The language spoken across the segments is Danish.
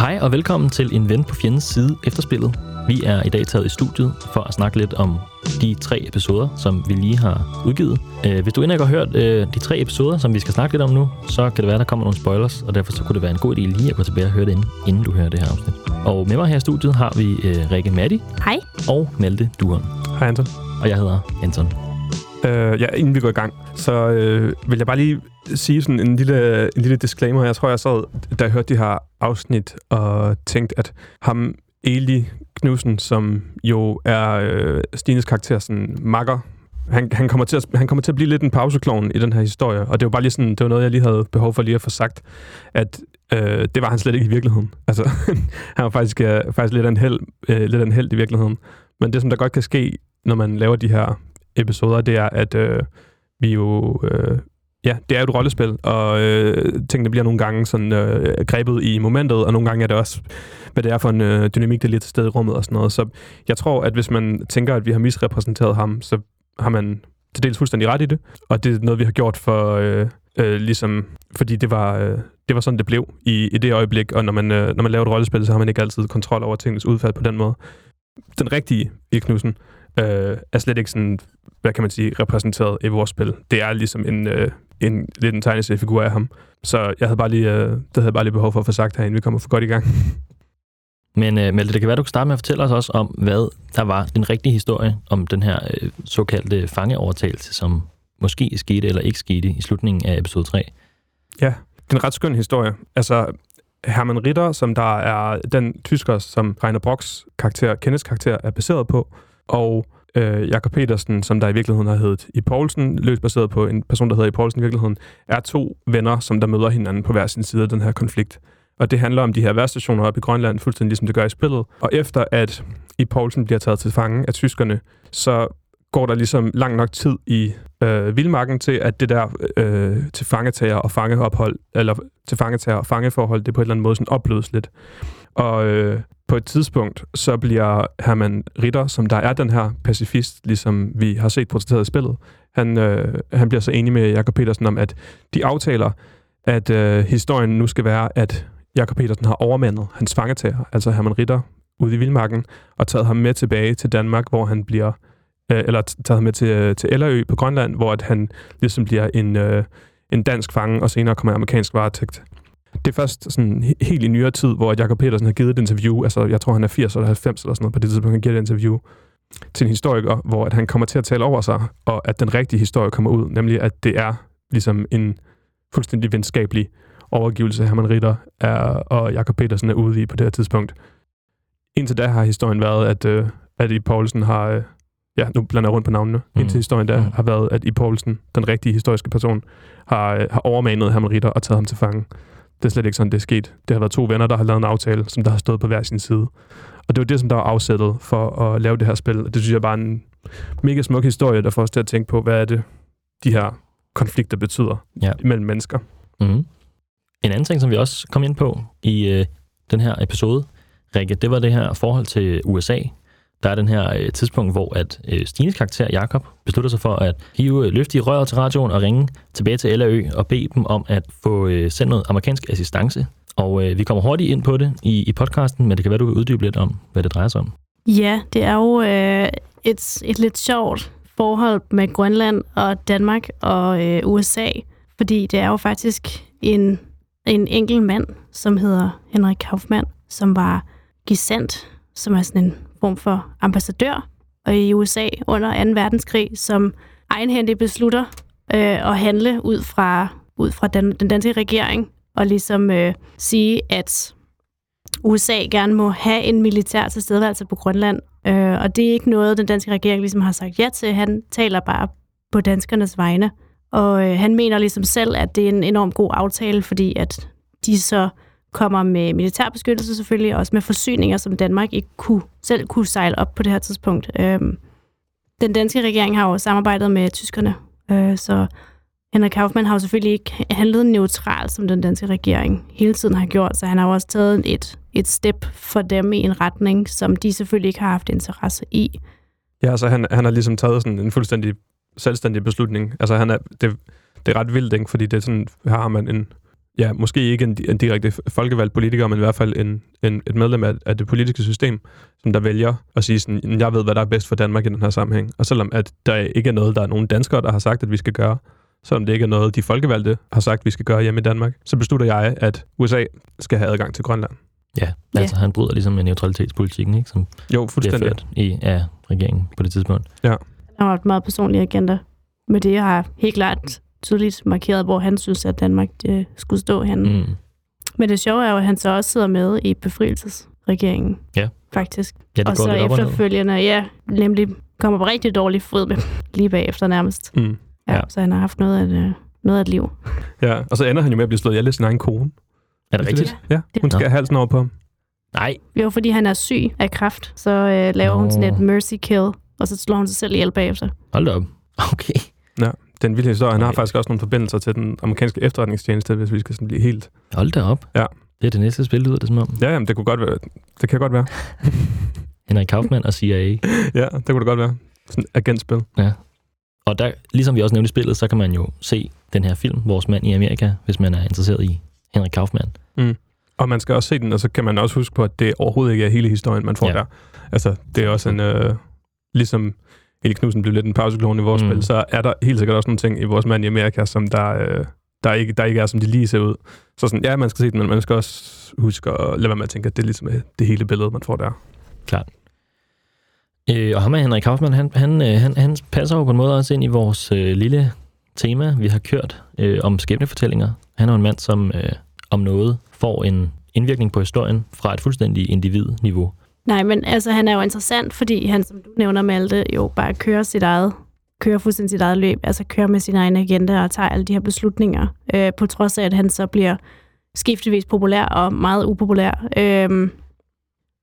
Hej og velkommen til En Ven på Fjendens Side efterspillet. Vi er i dag taget i studiet for at snakke lidt om de tre episoder, som vi lige har udgivet. Øh, hvis du endnu ikke har hørt øh, de tre episoder, som vi skal snakke lidt om nu, så kan det være, der kommer nogle spoilers, og derfor så kunne det være en god idé lige at gå tilbage og høre det inden, inden du hører det her afsnit. Og med mig her i studiet har vi øh, Rikke Matti Hej. og Malte Duren. Hej Anton. Og jeg hedder Anton. Øh, ja, inden vi går i gang, så øh, vil jeg bare lige sige sådan en lille, en lille disclaimer. Jeg tror, jeg sad, da jeg hørte de her afsnit, og tænkte, at ham, Eli Knudsen, som jo er øh, Stines karakter, sådan makker, han, han, kommer til at, han kommer til at blive lidt en pauseklovn i den her historie, og det var bare lige sådan, det var noget, jeg lige havde behov for lige at få sagt, at øh, det var han slet ikke i virkeligheden. Altså, han var faktisk, øh, faktisk lidt af en held, øh, lidt af en held i virkeligheden. Men det, som der godt kan ske, når man laver de her episoder, det er, at øh, vi jo... Øh, ja, det er jo et rollespil, og øh, tingene bliver nogle gange sådan øh, grebet i momentet, og nogle gange er det også, hvad det er for en øh, dynamik, der er lidt til stede i rummet og sådan noget. Så jeg tror, at hvis man tænker, at vi har misrepræsenteret ham, så har man til dels fuldstændig ret i det, og det er noget, vi har gjort for... Øh, øh, ligesom, fordi det var, øh, det var sådan, det blev i, i det øjeblik, og når man, øh, når man laver et rollespil, så har man ikke altid kontrol over tingens udfald på den måde. Den rigtige i Knudsen øh, er slet ikke sådan, hvad kan man sige, repræsenteret i vores spil. Det er ligesom en, øh, en lidt en tegneseriefigur af ham. Så jeg havde bare lige, øh, det havde jeg bare lige behov for at få sagt herinde. Vi kommer for godt i gang. Men uh, Malte, det kan være, du kan starte med at fortælle os også om, hvad der var den rigtige historie om den her uh, såkaldte fangeovertagelse, som måske skete eller ikke skete i slutningen af episode 3. Ja, det er en ret skøn historie. Altså, Hermann Ritter, som der er den tysker, som Rainer Brocks karakter, Kenneths karakter, er baseret på, og øh, Jakob Petersen, som der i virkeligheden har heddet i Poulsen, løst baseret på en person, der hedder i Poulsen i virkeligheden, er to venner, som der møder hinanden på hver sin side af den her konflikt. Og det handler om de her værstationer oppe i Grønland, fuldstændig ligesom det gør i spillet. Og efter at i Poulsen bliver taget til fange af tyskerne, så går der ligesom lang nok tid i øh, vildmarken til, at det der øh, til fangetager og fangeophold, eller til fangetager og fangeforhold, det på en eller anden måde sådan opløses lidt. Og øh, på et tidspunkt, så bliver Herman Ritter, som der er den her pacifist, ligesom vi har set portrætteret i spillet, han, øh, han bliver så enig med Jakob Petersen om, at de aftaler, at øh, historien nu skal være, at Jakob Petersen har overmandet hans fangetager, altså Herman Ritter, ude i Vildmarken, og taget ham med tilbage til Danmark, hvor han bliver, øh, eller taget ham med til, øh, til Ellerø på Grønland, hvor at han ligesom bliver en, øh, en dansk fange, og senere kommer amerikansk varetægt. Det er først sådan helt i nyere tid, hvor Jakob Petersen har givet et interview, altså jeg tror han er 80 eller 90 eller sådan noget på det tidspunkt, han giver et interview til en historiker, hvor at han kommer til at tale over sig, og at den rigtige historie kommer ud, nemlig at det er ligesom en fuldstændig venskabelig overgivelse, Herman Ritter er, og Jakob Petersen er ude i på det her tidspunkt. Indtil da har historien været, at, øh, at I Poulsen har... Øh, ja, nu blander jeg rundt på navnene. Mm. Indtil historien der mm. har været, at I Poulsen, den rigtige historiske person, har, øh, har overmanet Herman Ritter og taget ham til fange. Det er slet ikke sådan, det er sket. Det har været to venner, der har lavet en aftale, som der har stået på hver sin side. Og det var det, som der var afsættet for at lave det her spil. Og det synes jeg bare er en mega smuk historie, der får os til at tænke på, hvad er det, de her konflikter betyder ja. mellem mennesker. Mm. En anden ting, som vi også kom ind på i øh, den her episode, Rikke, det var det her forhold til USA. Der er den her øh, tidspunkt, hvor at øh, Stines karakter, Jakob, beslutter sig for at hive øh, løfte i røret til radioen og ringe tilbage til LAØ og bede dem om at få øh, sendt noget amerikansk assistance. Og øh, vi kommer hurtigt ind på det i, i podcasten, men det kan være, du vil uddybe lidt om, hvad det drejer sig om. Ja, det er jo øh, et, et lidt sjovt forhold med Grønland og Danmark og øh, USA, fordi det er jo faktisk en en enkelt mand, som hedder Henrik Kaufmann, som var gesandt, som er sådan en form for ambassadør og i USA under 2. verdenskrig, som egenhændigt beslutter øh, at handle ud fra, ud fra den, den danske regering og ligesom øh, sige, at USA gerne må have en militær tilstedeværelse på Grønland. Øh, og det er ikke noget, den danske regering ligesom har sagt ja til. Han taler bare på danskernes vegne. Og øh, han mener ligesom selv, at det er en enorm god aftale, fordi at de så kommer med militærbeskyttelse selvfølgelig, også med forsyninger, som Danmark ikke kunne, selv kunne sejle op på det her tidspunkt. Øhm, den danske regering har jo samarbejdet med tyskerne, øh, så Henrik Kaufmann har jo selvfølgelig ikke handlet neutralt, som den danske regering hele tiden har gjort, så han har jo også taget et, et step for dem i en retning, som de selvfølgelig ikke har haft interesse i. Ja, så han, han har ligesom taget sådan en fuldstændig selvstændig beslutning. Altså han er, det, det er ret vildt, ikke? fordi det er sådan, her har man en, ja, måske ikke en, en direkte folkevalgt politiker, men i hvert fald en, en, et medlem af, af det politiske system, som der vælger at sige sådan, jeg ved, hvad der er bedst for Danmark i den her sammenhæng. Og selvom at der ikke er noget, der er nogen danskere, der har sagt, at vi skal gøre, selvom det ikke er noget, de folkevalgte har sagt, at vi skal gøre hjemme i Danmark, så beslutter jeg, at USA skal have adgang til Grønland. Ja, altså han bryder ligesom med neutralitetspolitikken, ikke, som Jo, bliver fuldstændig. ført i, af regeringen på det tidspunkt. Han har et meget personlig agenda med det, har helt klart tydeligt markeret, hvor han synes, at Danmark øh, skulle stå henne. Mm. Men det sjove er jo, at han så også sidder med i befrielsesregeringen. Ja. Faktisk. Ja, det og så lidt op og efterfølgende, ja, nemlig kommer på rigtig dårlig fod med lige bagefter nærmest. Mm. Ja, Ja. ja. Så han har haft noget af, et, øh, noget af et liv. Ja, og så ender han jo med at blive slået ihjel af sin egen kone. Er det rigtigt? Ja, hun Nå. skal have halsen over på ham. Nej. Jo, fordi han er syg af kræft, så øh, laver hun sådan et mercy kill, og så slår hun sig selv ihjel bagefter. Hold da op. Okay. Det er en vild historie. Han har faktisk også nogle forbindelser til den amerikanske efterretningstjeneste, hvis vi skal sådan blive helt... Hold da op. Ja. Det er det næste spil, lyder det som om. Ja, jamen, det kunne godt være. Det kan godt være. Henrik Kaufmann og CIA. Ja, det kunne det godt være. Sådan et agentspil. Og der, ligesom vi også nævnte i spillet, så kan man jo se den her film, Vores mand i Amerika, hvis man er interesseret i Henrik Kaufmann. Og man skal også se den, og så kan man også huske på, at det overhovedet ikke er hele historien, man får Ja. ja. der. Altså, det er også en... Øh, ligesom Eli Knudsen blev lidt en pauseklone i vores Mm. spil, så er der helt sikkert også nogle ting i vores mand i Amerika, som der, øh, der, ikke, der ikke er, som de lige ser ud. Så sådan, ja, man skal se den, men man skal også huske at lade være med at tænke, at det er ligesom øh, det hele billede, man får der. Øh, og ham er Henrik Kaufmann, han, han, øh, han, han passer jo på en måde også ind i vores øh, lille tema, vi har kørt øh, om skæbnefortællinger. Han er jo en mand, som øh, om noget får en indvirkning på historien fra et fuldstændig individniveau. Nej, men altså, han er jo interessant, fordi han, som du nævner, Malte, jo bare kører sit eget kører fuldstændig sit eget løb, altså kører med sin egen agenda og tager alle de her beslutninger, øh, på trods af, at han så bliver skiftevis populær og meget upopulær. Øh,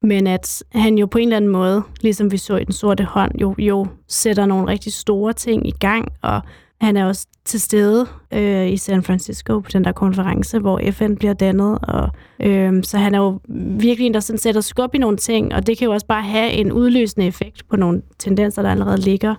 men at han jo på en eller anden måde, ligesom vi så i Den Sorte Hånd, jo, jo sætter nogle rigtig store ting i gang, og han er også til stede øh, i San Francisco på den der konference, hvor FN bliver dannet, og øh, så han er jo virkelig en, der sådan sætter skub i nogle ting, og det kan jo også bare have en udløsende effekt på nogle tendenser, der allerede ligger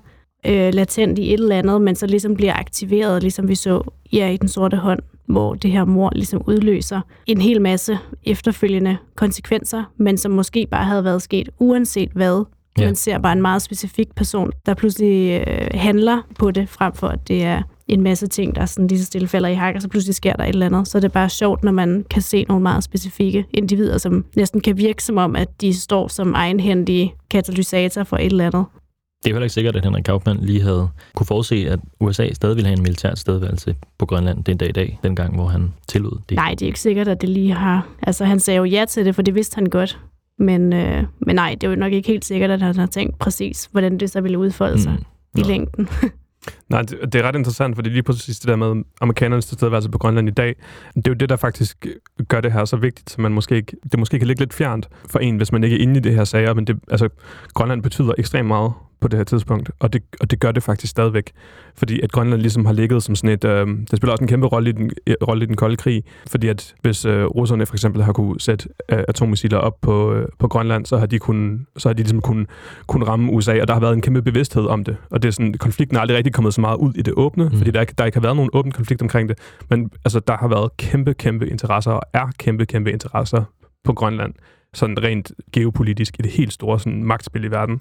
øh, latent i et eller andet, men så ligesom bliver aktiveret, ligesom vi så ja, i Den Sorte Hånd, hvor det her mor ligesom udløser en hel masse efterfølgende konsekvenser, men som måske bare havde været sket uanset hvad. Ja. Man ser bare en meget specifik person, der pludselig øh, handler på det, frem for at det er en masse ting, der sådan lige så stille falder i hak, og så pludselig sker der et eller andet. Så det er bare sjovt, når man kan se nogle meget specifikke individer, som næsten kan virke som om, at de står som egenhændige katalysator for et eller andet. Det er heller ikke sikkert, at Henrik Kaufmann lige havde kunne forudse, at USA stadig ville have en militær stedværelse på Grønland den dag i dag, dengang, hvor han tillod det. Nej, det er ikke sikkert, at det lige har... Altså, han sagde jo ja til det, for det vidste han godt. Men, øh, men nej, det er jo nok ikke helt sikkert, at han har tænkt præcis, hvordan det så ville udfolde sig mm. i Nå. længden. Nej, det, det er ret interessant, fordi lige præcis det der med amerikanernes tilstedeværelse på Grønland i dag, det er jo det, der faktisk gør det her så vigtigt, så man måske ikke, det måske kan ligge lidt fjernt for en, hvis man ikke er inde i det her sager, men det, altså, Grønland betyder ekstremt meget på det her tidspunkt, og det, og det gør det faktisk stadigvæk. Fordi at Grønland ligesom har ligget som sådan et... Øh, det spiller også en kæmpe rolle i den, rolle i den kolde krig, fordi at hvis øh, russerne for eksempel har kunne sætte øh, atommissiler op på, øh, på Grønland, så har de, kun, så har de ligesom kun, kun ramme USA, og der har været en kæmpe bevidsthed om det. Og det er sådan, konflikten er aldrig rigtig kommet så meget ud i det åbne, mm. fordi der, ikke- der ikke har været nogen åben konflikt omkring det, men altså, der har været kæmpe, kæmpe interesser, og er kæmpe, kæmpe interesser på Grønland, sådan rent geopolitisk i det helt store sådan, magtspil i verden.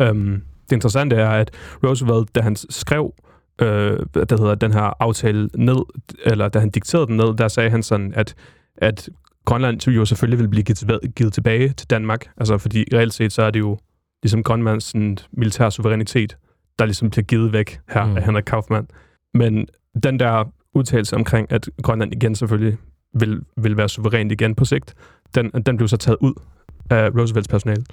Um, det interessante er, at Roosevelt, da han skrev øh, det hedder, den her aftale ned, eller da han dikterede den ned, der sagde han sådan, at, at Grønland jo selvfølgelig vil blive givet, tilbage- til Danmark, altså fordi reelt set, så er det jo ligesom Grønlands sådan, militær suverænitet, der ligesom bliver givet væk her mm. af Henrik Kaufmann. Men den der udtalelse omkring, at Grønland igen selvfølgelig vil, vil være suverænt igen på sigt, den, den blev så taget ud af Roosevelts personale.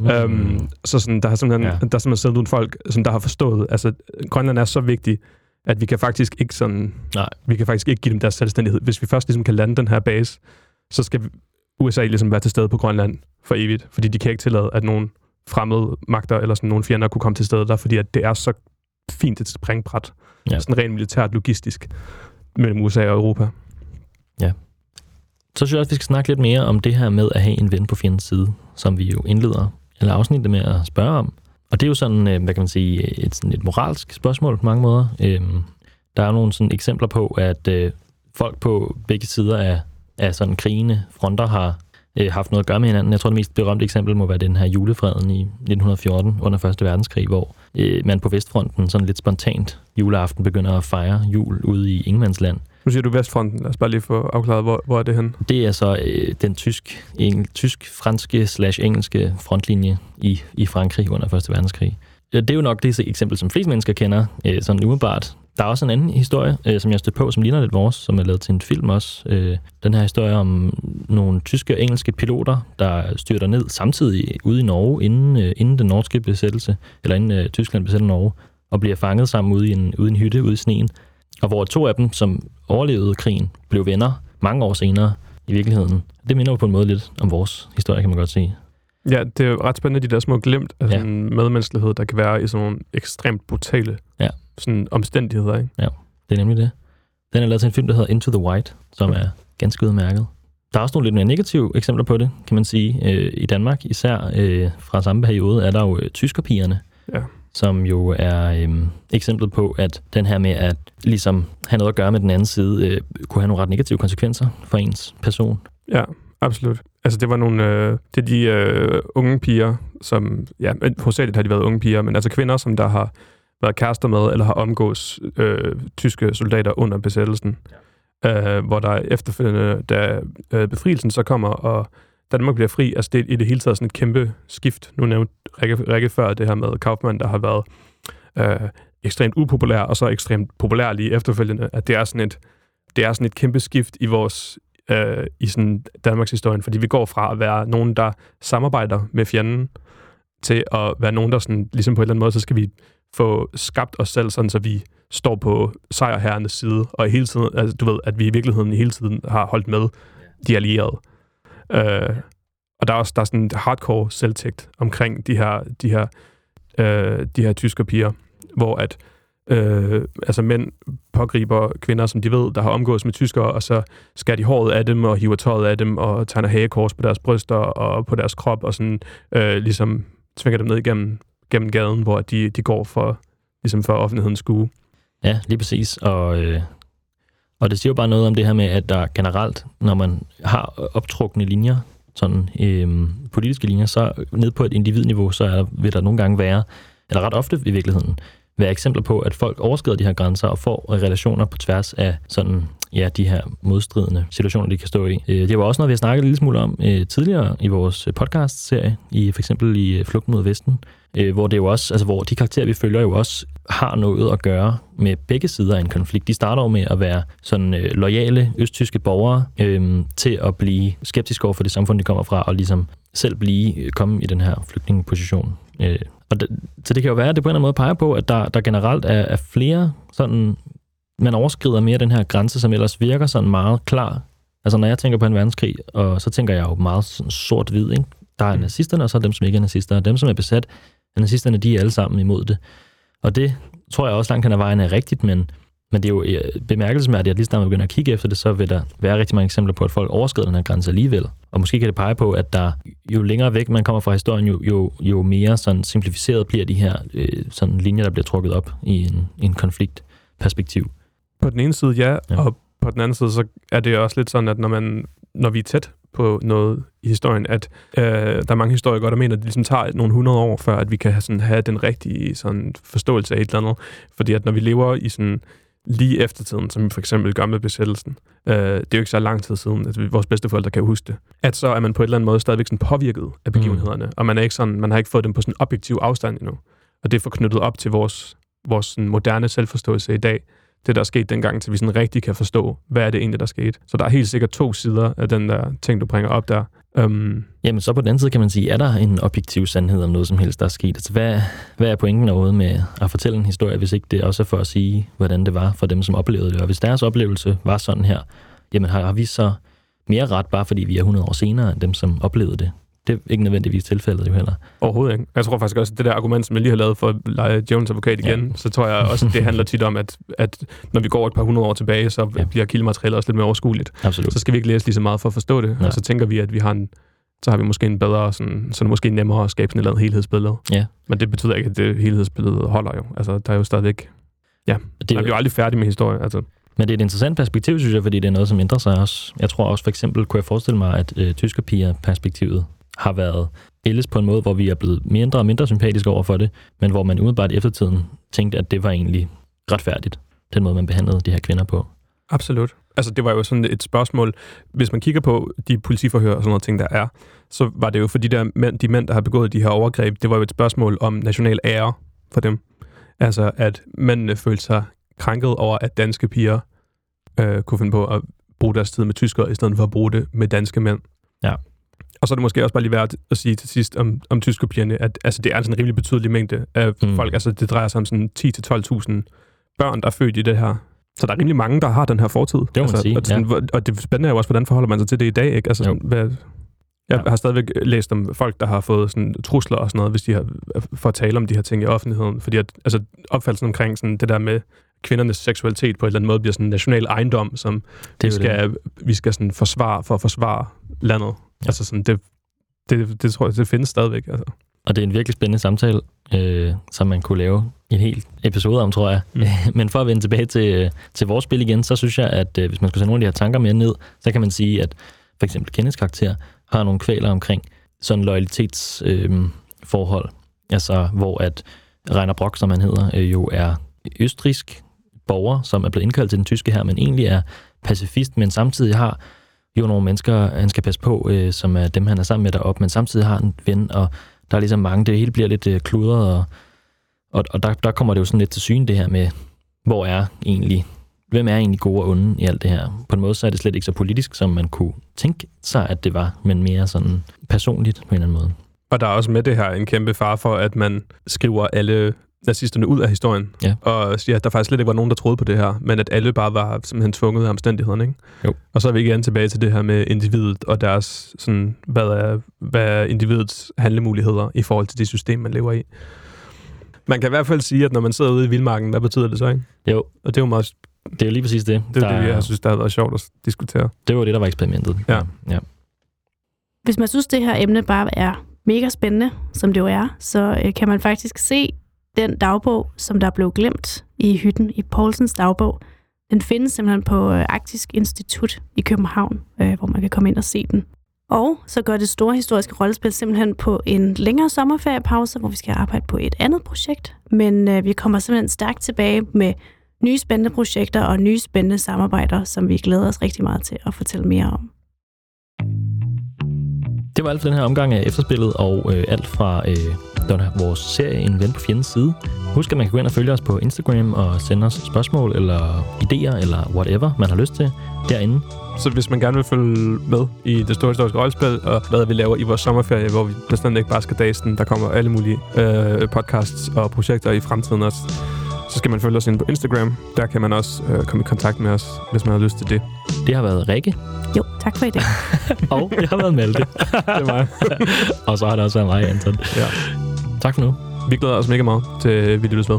Mm. Øhm, så sådan, der har simpelthen, Ja. ja. der er simpelthen siddet nogle folk, som der har forstået, altså Grønland er så vigtig, at vi kan faktisk ikke sådan, Nej. vi kan faktisk ikke give dem deres selvstændighed. Hvis vi først ligesom kan lande den her base, så skal USA ligesom være til stede på Grønland for evigt, fordi de kan ikke tillade, at nogen fremmede magter eller sådan nogle fjender kunne komme til stede der, fordi at det er så fint et springbræt, Ja. ja. sådan rent militært logistisk, mellem USA og Europa. Så synes jeg også, vi skal snakke lidt mere om det her med at have en ven på fjendens side, som vi jo indleder eller afsnittet med at spørge om. Og det er jo sådan, øh, hvad kan man sige, et, sådan et moralsk spørgsmål på mange måder. Øhm, der er nogle sådan eksempler på, at øh, folk på begge sider af, af sådan krigende fronter har øh, haft noget at gøre med hinanden. Jeg tror, det mest berømte eksempel må være den her julefreden i 1914 under 1. verdenskrig, hvor øh, man på Vestfronten sådan lidt spontant juleaften begynder at fejre jul ude i Ingemandsland. Nu siger du Vestfronten. Lad os bare lige få afklaret, hvor, hvor er det hen? Det er så øh, den tysk, engel, tysk-franske slash engelske frontlinje i, i Frankrig under 1. verdenskrig. Det er jo nok det eksempel, som flest mennesker kender, øh, sådan umiddelbart. Der er også en anden historie, øh, som jeg stødte på, som ligner lidt vores, som er lavet til en film også. Øh, den her historie om nogle tyske og engelske piloter, der styrter ned samtidig ude i Norge, inden, øh, inden den norske besættelse, eller inden øh, Tyskland besætter Norge, og bliver fanget sammen ude i en, ude i en hytte ude i sneen. Og hvor to af dem, som overlevede krigen, blev venner mange år senere i virkeligheden. Det minder jo på en måde lidt om vores historie, kan man godt sige. Ja, det er jo ret spændende, de der små glimt af ja. sådan medmenneskelighed, der kan være i sådan nogle ekstremt brutale ja. sådan omstændigheder. Ikke? Ja, det er nemlig det. Den er lavet til en film, der hedder Into the White, som er ganske udmærket. Der er også nogle lidt mere negative eksempler på det, kan man sige. Øh, I Danmark, især øh, fra samme periode, er der jo øh, tyskerpigerne, ja. Som jo er øh, eksemplet på, at den her med at ligesom have noget at gøre med den anden side, øh, kunne have nogle ret negative konsekvenser for ens person. Ja, absolut. Altså, det var nogle, øh, det er de øh, unge piger, som, ja, hovedsageligt har de været unge piger, men altså kvinder, som der har været kærester med, eller har omgås øh, tyske soldater under besættelsen. Ja. Øh, hvor der efterfølgende, da øh, befrielsen så kommer, og Danmark bliver fri, altså det er i det hele taget sådan et kæmpe skift. Nu nævnte Rikke, Rikke før det her med Kaufmann, der har været øh, ekstremt upopulær, og så ekstremt populær lige efterfølgende, at det er sådan et, det er sådan et kæmpe skift i vores øh, i sådan Danmarks historie, fordi vi går fra at være nogen, der samarbejder med fjenden, til at være nogen, der sådan, ligesom på en eller anden måde, så skal vi få skabt os selv, sådan så vi står på sejrherrenes side, og hele tiden, altså, du ved, at vi i virkeligheden hele tiden har holdt med de allierede. Øh, og der er også der er sådan en hardcore selvtægt omkring de her, de her, øh, de her tyske piger, hvor at øh, altså mænd pågriber kvinder, som de ved, der har omgås med tyskere, og så skærer de håret af dem, og hiver tøjet af dem, og tegner hagekors på deres bryster og på deres krop, og sådan øh, ligesom tvinger dem ned igennem gennem gaden, hvor de, de går for, ligesom for offentlighedens skue. Ja, lige præcis. Og, øh, og det siger jo bare noget om det her med, at der generelt, når man har optrukne linjer, sådan øh, politiske linjer, så ned på et individniveau, så er, vil der nogle gange være, eller ret ofte i virkeligheden, være eksempler på, at folk overskrider de her grænser og får relationer på tværs af sådan, ja, de her modstridende situationer, de kan stå i. Øh, det var også noget, vi har snakket lidt smule om øh, tidligere i vores øh, podcast-serie, i for eksempel i Flugt mod Vesten, hvor det jo også, altså hvor de karakterer, vi følger, jo også har noget at gøre med begge sider af en konflikt. De starter jo med at være sådan øh, lojale østtyske borgere øh, til at blive skeptiske over for det samfund, de kommer fra, og ligesom selv blive komme i den her flygtningeposition. Øh, og det, så det kan jo være, at det på en eller anden måde peger på, at der, der generelt er, er flere sådan, man overskrider mere den her grænse, som ellers virker sådan meget klar. Altså når jeg tænker på en verdenskrig, og så tænker jeg jo meget sådan sort-hvid, ikke? Der er mm. nazisterne, og så er dem, som ikke er nazister. Og dem, som er besat af nazisterne, de er alle sammen imod det. Og det tror jeg også langt kan af vejen er rigtigt, men men det er jo øh, bemærkelsesværdigt, at lige snart man begynder at kigge efter det, så vil der være rigtig mange eksempler på, at folk overskrider den her grænse alligevel. Og måske kan det pege på, at der jo længere væk man kommer fra historien, jo, jo, jo mere sådan simplificeret bliver de her øh, sådan linjer, der bliver trukket op i en, en konfliktperspektiv. På den ene side ja, ja, og på den anden side så er det også lidt sådan, at når, man, når vi er tæt på noget i historien, at øh, der er mange historikere, der mener, at det ligesom tager nogle hundrede år, før at vi kan have, sådan, have den rigtige sådan, forståelse af et eller andet. Fordi at når vi lever i sådan lige eftertiden, som for eksempel gør med besættelsen. Øh, det er jo ikke så lang tid siden, at vores bedsteforældre kan huske det. At så er man på et eller andet måde stadigvæk sådan påvirket af begivenhederne, mm. og man, er ikke sådan, man har ikke fået dem på sådan en objektiv afstand endnu. Og det er forknyttet op til vores, vores sådan moderne selvforståelse i dag, det, der er sket dengang, til vi sådan rigtig kan forstå, hvad er det egentlig, der skete. Så der er helt sikkert to sider af den der ting, du bringer op der. Um, Jamen, så på den anden side kan man sige, er der en objektiv sandhed om noget som helst, der er sket? Altså, hvad, hvad er pointen overhovedet med at fortælle en historie, hvis ikke det også er for at sige, hvordan det var for dem, som oplevede det? Og hvis deres oplevelse var sådan her, jamen har vi så mere ret, bare fordi vi er 100 år senere end dem, som oplevede det? Det er ikke nødvendigvis tilfældet jo heller. Overhovedet ikke. Jeg tror faktisk også, at det der argument, som jeg lige har lavet for at lege Jones advokat igen, ja. så tror jeg også, at det handler tit om, at, at når vi går et par hundrede år tilbage, så ja. bliver kildematerialet også lidt mere overskueligt. Absolut. Så skal vi ikke læse lige så meget for at forstå det, ja. og så tænker vi, at vi har en, så har vi måske en bedre, sådan, så er det måske nemmere at skabe sådan et eller andet helhedsbillede. Ja. Men det betyder ikke, at det helhedsbillede holder jo. Altså, der er jo stadigvæk... Ja, det man bliver jo aldrig færdig med historie. Altså. Men det er et interessant perspektiv, synes jeg, fordi det er noget, som ændrer sig også. Jeg tror også for eksempel, kunne jeg forestille mig, at øh, tyskerpiger-perspektivet har været ældes på en måde, hvor vi er blevet mindre og mindre sympatiske over for det, men hvor man umiddelbart eftertiden tænkte, at det var egentlig retfærdigt, den måde, man behandlede de her kvinder på. Absolut. Altså, det var jo sådan et spørgsmål. Hvis man kigger på de politiforhør og sådan noget ting, der er, så var det jo for de der mænd, de mænd, der har begået de her overgreb, det var jo et spørgsmål om national ære for dem. Altså, at mændene følte sig krænket over, at danske piger øh, kunne finde på at bruge deres tid med tyskere, i stedet for at bruge det med danske mænd. Ja. Og så er det måske også bare lige værd at sige til sidst om, om tyskerpigerne, at altså, det er altså en rimelig betydelig mængde af Mm. folk. Altså, det drejer sig om sådan 10-12.000 børn, der er født i det her. Så der er rimelig mange, der har den her fortid. Det må man altså, sige, og, sådan, hvor- og det spændende er jo også, hvordan forholder man sig til det i dag, ikke? Altså, Jo. sådan, hvad, jeg Ja. har stadigvæk læst om folk, der har fået sådan, trusler og sådan noget, hvis de har, for at tale om de her ting i offentligheden. Fordi at, altså, opfattelsen omkring sådan, det der med kvindernes seksualitet på en eller anden måde bliver sådan en national ejendom, som Det vi jo det. skal, vi skal sådan forsvare for at forsvare landet. Altså sådan, det, det, det tror jeg, det findes stadigvæk. Altså. Og det er en virkelig spændende samtale, øh, som man kunne lave en hel episode om, tror jeg. Mm. Men for at vende tilbage til, øh, til vores spil igen, så synes jeg, at øh, hvis man skulle tage nogle af de her tanker med ned, så kan man sige, at for eksempel Kenneths karakter har nogle kvaler omkring sådan loyalitetsforhold. Øh, forhold. altså, hvor at Rainer Brock, som han hedder, øh, jo er østrisk borger, som er blevet indkaldt til den tyske her, men egentlig er pacifist, men samtidig har jo nogle mennesker, han skal passe på, øh, som er dem, han er sammen med deroppe, men samtidig har en ven, og der er ligesom mange, det hele bliver lidt øh, kludret, og, og, og der, der kommer det jo sådan lidt til syne, det her med, hvor er egentlig, hvem er egentlig gode og onde i alt det her? På en måde så er det slet ikke så politisk, som man kunne tænke sig, at det var, men mere sådan personligt på en eller anden måde. Og der er også med det her en kæmpe far for, at man skriver alle nazisterne ud af historien, Ja. og siger, at der faktisk slet ikke var nogen, der troede på det her, men at alle bare var simpelthen tvunget af omstændighederne. Ikke? Jo. Og så er vi igen tilbage til det her med individet og deres, sådan, hvad, er, hvad er individets handlemuligheder i forhold til det system, man lever i. Man kan i hvert fald sige, at når man sidder ude i vildmarken, hvad betyder det så? Ikke? Jo, Og det er jo meget, det er jo lige præcis det. det, er der, det, jeg synes, der har været sjovt at diskutere. det var det, der var eksperimentet. Ja. ja. Hvis man synes, det her emne bare er mega spændende, som det jo er, så øh, kan man faktisk se den dagbog, som der blev glemt i hytten i Paulsens dagbog. Den findes simpelthen på øh, Arktisk Institut i København, øh, hvor man kan komme ind og se den. Og så går det store historiske rollespil simpelthen på en længere sommerferiepause, hvor vi skal arbejde på et andet projekt. Men øh, vi kommer simpelthen stærkt tilbage med nye spændende projekter og nye spændende samarbejder, som vi glæder os rigtig meget til at fortælle mere om. Det var alt for den her omgang af efterspillet, og øh, alt fra øh, vores serie En ven på fjendens side. Husk, at man kan gå ind og følge os på Instagram og sende os spørgsmål eller idéer eller whatever, man har lyst til derinde. Så hvis man gerne vil følge med i det store historiske rollespil, og hvad vi laver i vores sommerferie, hvor vi bestemt ikke bare skal dase den, der kommer alle mulige øh, podcasts og projekter i fremtiden også, så skal man følge os ind på Instagram. Der kan man også øh, komme i kontakt med os, hvis man har lyst til det. Det har været Rikke, Jo, tak for i dag. og det har været Malte. Det er mig. og så har det også været mig, Anton. Ja. Tak for nu. Vi glæder os mega meget til, at vi lyttes med.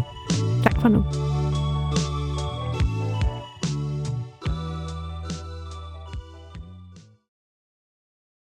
Tak for nu.